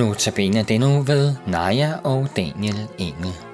Notabene denne ved Naja og Daniel Engel.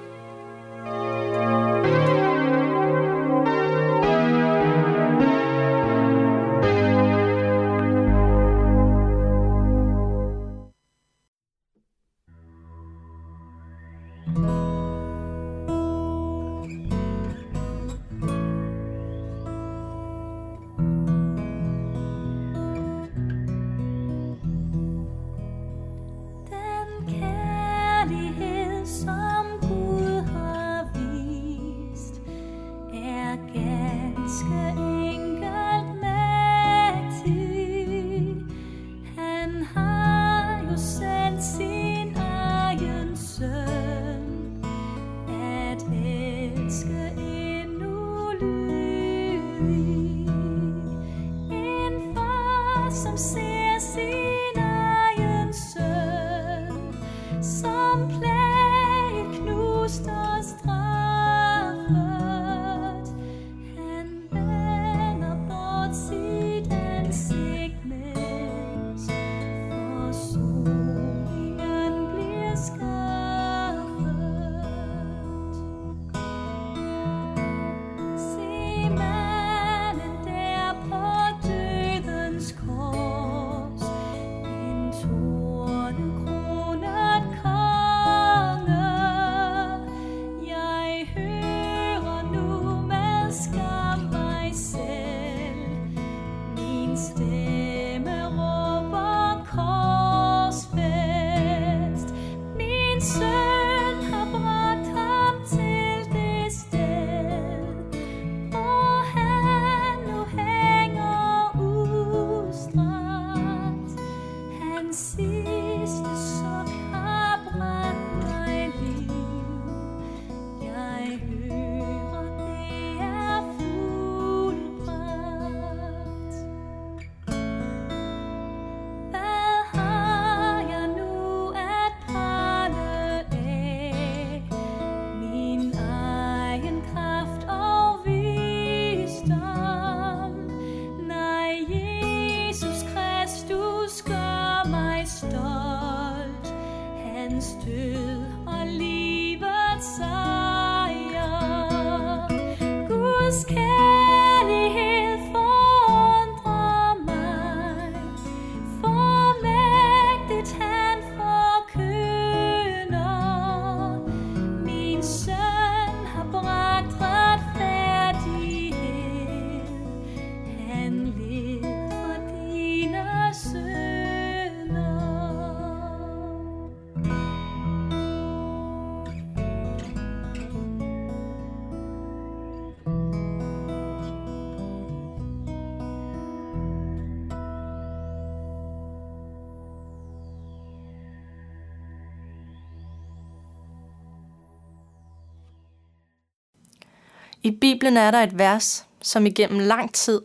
I Bibelen er der et vers, som igennem lang tid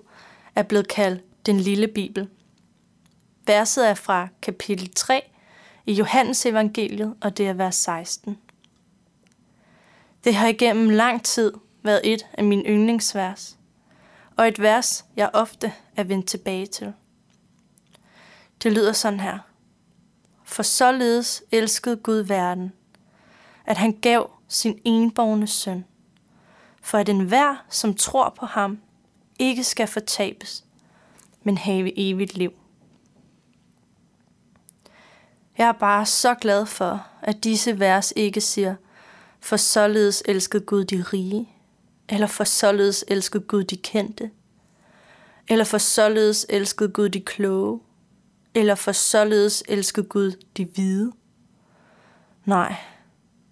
er blevet kaldt den lille Bibel. Verset er fra kapitel 3 i Johannes evangeliet, og det er vers 16. Det har igennem lang tid været et af mine yndlingsvers, og et vers, jeg ofte er vendt tilbage til. Det lyder sådan her. For således elskede Gud verden, at han gav sin enborgne søn, for at enhver, som tror på ham, ikke skal fortabes, men have evigt liv. Jeg er bare så glad for, at disse vers ikke siger, for således elskede Gud de rige, eller for således elskede Gud de kendte, eller for således elskede Gud de kloge, eller for således elskede Gud de hvide. Nej,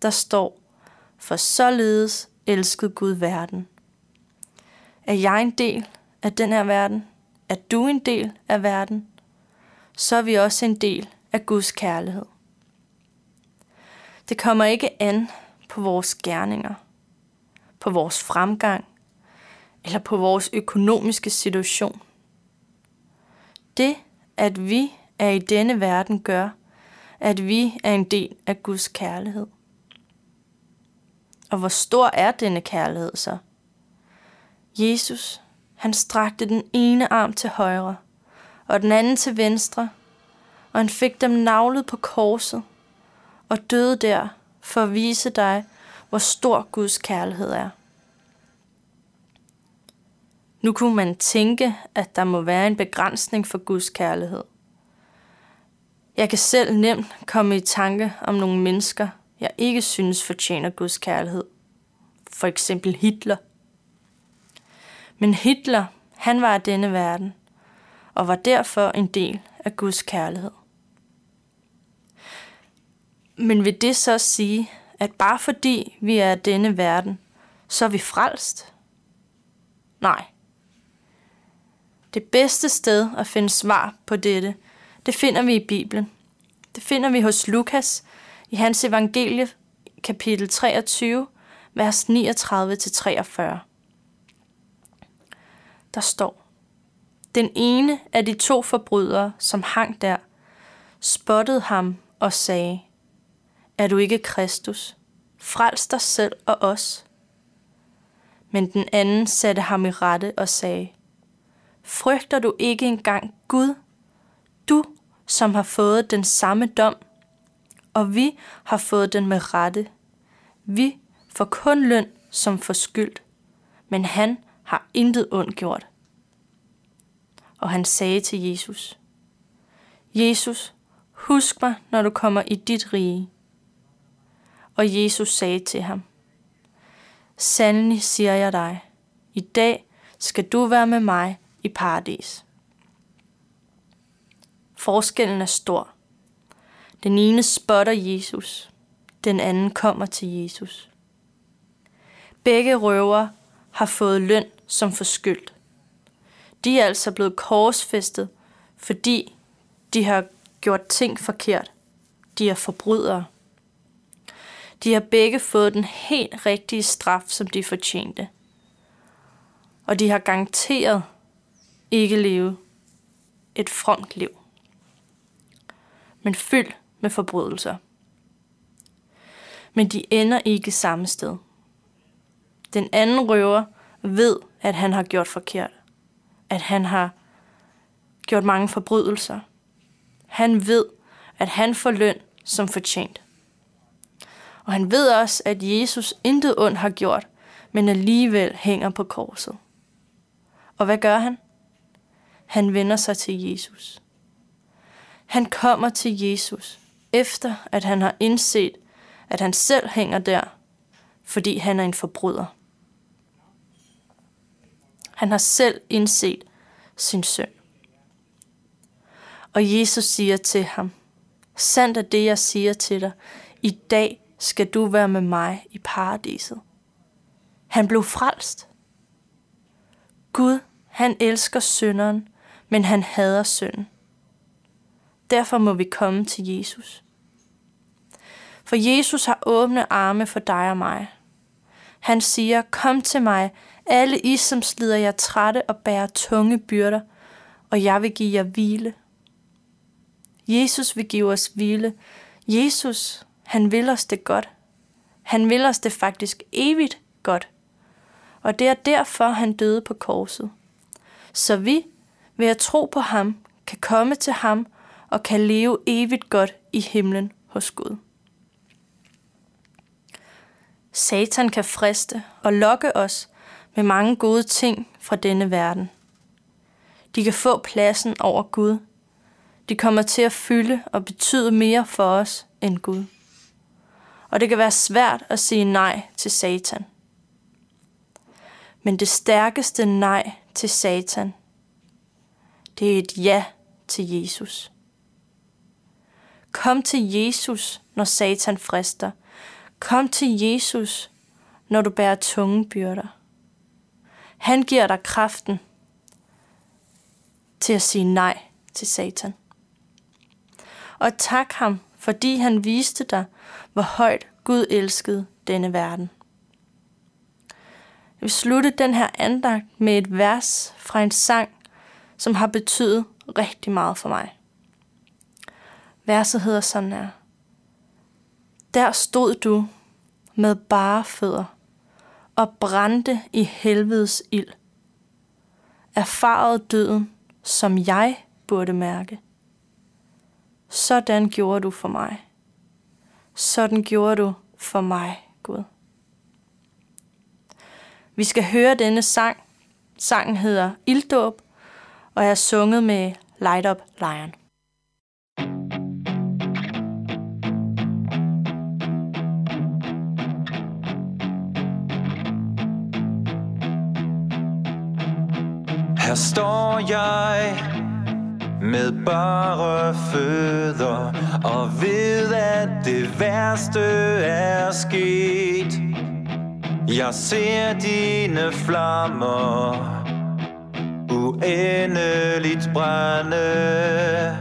der står, for således elskede Gud verden. Er jeg en del af den her verden? Er du en del af verden? Så er vi også en del af Guds kærlighed. Det kommer ikke an på vores gerninger, på vores fremgang eller på vores økonomiske situation. Det, at vi er i denne verden, gør, at vi er en del af Guds kærlighed. Og hvor stor er denne kærlighed så? Jesus, han strakte den ene arm til højre, og den anden til venstre, og han fik dem navlet på korset og døde der for at vise dig, hvor stor Guds kærlighed er. Nu kunne man tænke, at der må være en begrænsning for Guds kærlighed. Jeg kan selv nemt komme i tanke om nogle mennesker, jeg ikke synes fortjener Guds kærlighed. For eksempel Hitler. Men Hitler, han var af denne verden, og var derfor en del af Guds kærlighed. Men vil det så sige, at bare fordi vi er af denne verden, så er vi frelst? Nej. Det bedste sted at finde svar på dette, det finder vi i Bibelen. Det finder vi hos Lukas i hans evangelie, kapitel 23, vers 39-43. Der står, Den ene af de to forbrydere, som hang der, spottede ham og sagde, Er du ikke Kristus? Frels dig selv og os. Men den anden satte ham i rette og sagde, Frygter du ikke engang Gud, du som har fået den samme dom, og vi har fået den med rette. Vi får kun løn som forskyldt, men han har intet ondt gjort. Og han sagde til Jesus, Jesus, husk mig, når du kommer i dit rige. Og Jesus sagde til ham, Sandelig siger jeg dig, i dag skal du være med mig i paradis. Forskellen er stor. Den ene spotter Jesus, den anden kommer til Jesus. Begge røver har fået løn som forskyldt. De er altså blevet korsfæstet, fordi de har gjort ting forkert. De er forbrydere. De har begge fået den helt rigtige straf, som de fortjente. Og de har garanteret ikke leve et fromt liv men fyld med forbrydelser. Men de ender ikke samme sted. Den anden røver ved, at han har gjort forkert. At han har gjort mange forbrydelser. Han ved, at han får løn som fortjent. Og han ved også, at Jesus intet ondt har gjort, men alligevel hænger på korset. Og hvad gør han? Han vender sig til Jesus. Han kommer til Jesus, efter at han har indset, at han selv hænger der, fordi han er en forbryder. Han har selv indset sin søn. Og Jesus siger til ham, Sandt er det, jeg siger til dig. I dag skal du være med mig i paradiset. Han blev frelst. Gud, han elsker synderen, men han hader synden. Derfor må vi komme til Jesus. For Jesus har åbne arme for dig og mig. Han siger, kom til mig, alle I, som slider jer trætte og bærer tunge byrder, og jeg vil give jer hvile. Jesus vil give os hvile. Jesus, han vil os det godt. Han vil os det faktisk evigt godt. Og det er derfor, han døde på korset. Så vi, ved at tro på ham, kan komme til ham og kan leve evigt godt i himlen hos Gud. Satan kan friste og lokke os med mange gode ting fra denne verden. De kan få pladsen over Gud. De kommer til at fylde og betyde mere for os end Gud. Og det kan være svært at sige nej til Satan. Men det stærkeste nej til Satan, det er et ja til Jesus. Kom til Jesus, når Satan frister. Kom til Jesus, når du bærer tunge byrder. Han giver dig kraften til at sige nej til Satan. Og tak ham, fordi han viste dig, hvor højt Gud elskede denne verden. Jeg vil slutte den her andagt med et vers fra en sang, som har betydet rigtig meget for mig. Verset hedder sådan her. Der stod du med bare fødder og brændte i helvedes ild. Erfarede døden, som jeg burde mærke. Sådan gjorde du for mig. Sådan gjorde du for mig, Gud. Vi skal høre denne sang. Sangen hedder Ilddåb og er sunget med Light Up Lion. Her står jeg med bare fødder Og ved at det værste er sket. Jeg ser dine flammer Uendeligt brænde.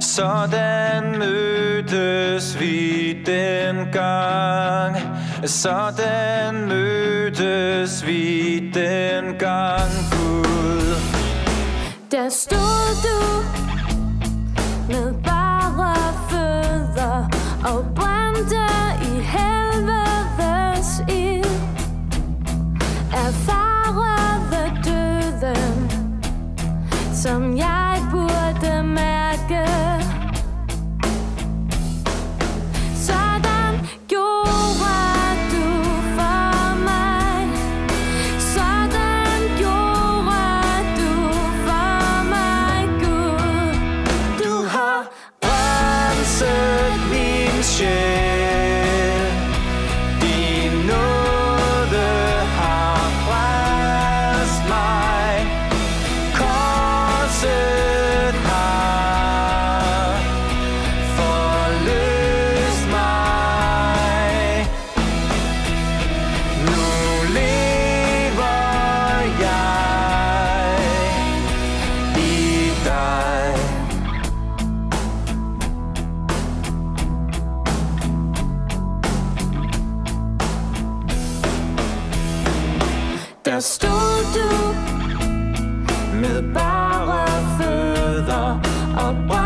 Sådan mødtes vi dengang. Sådan mødtes vi dengang gang Gud. Der stod du Der stod du med bare fødder og brændte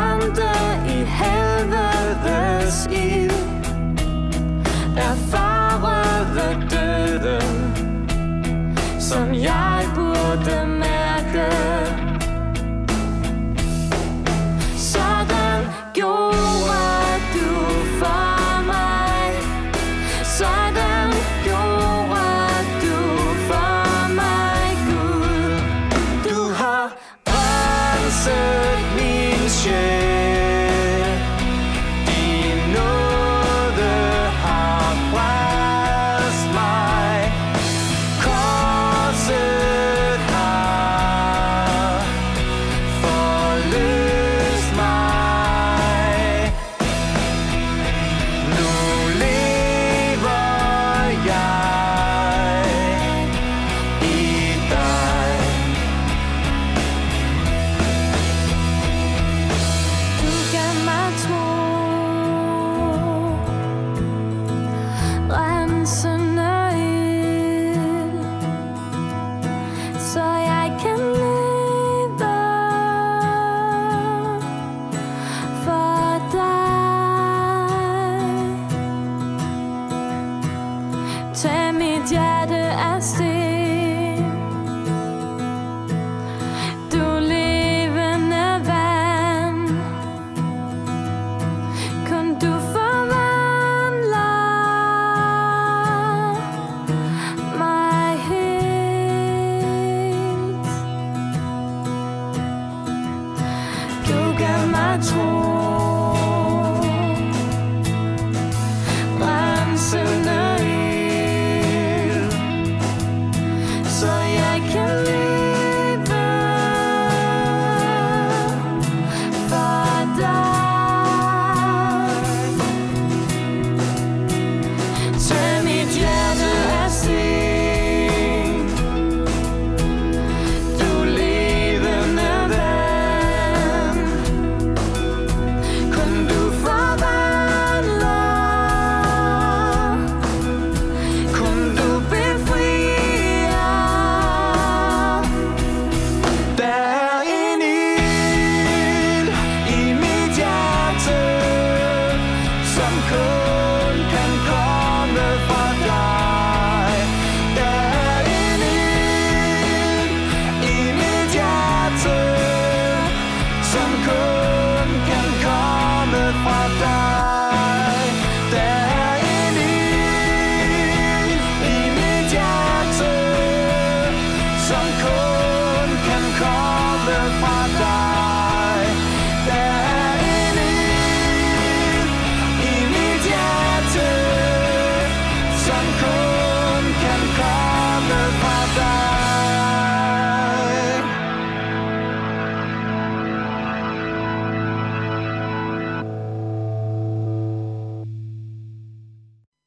I still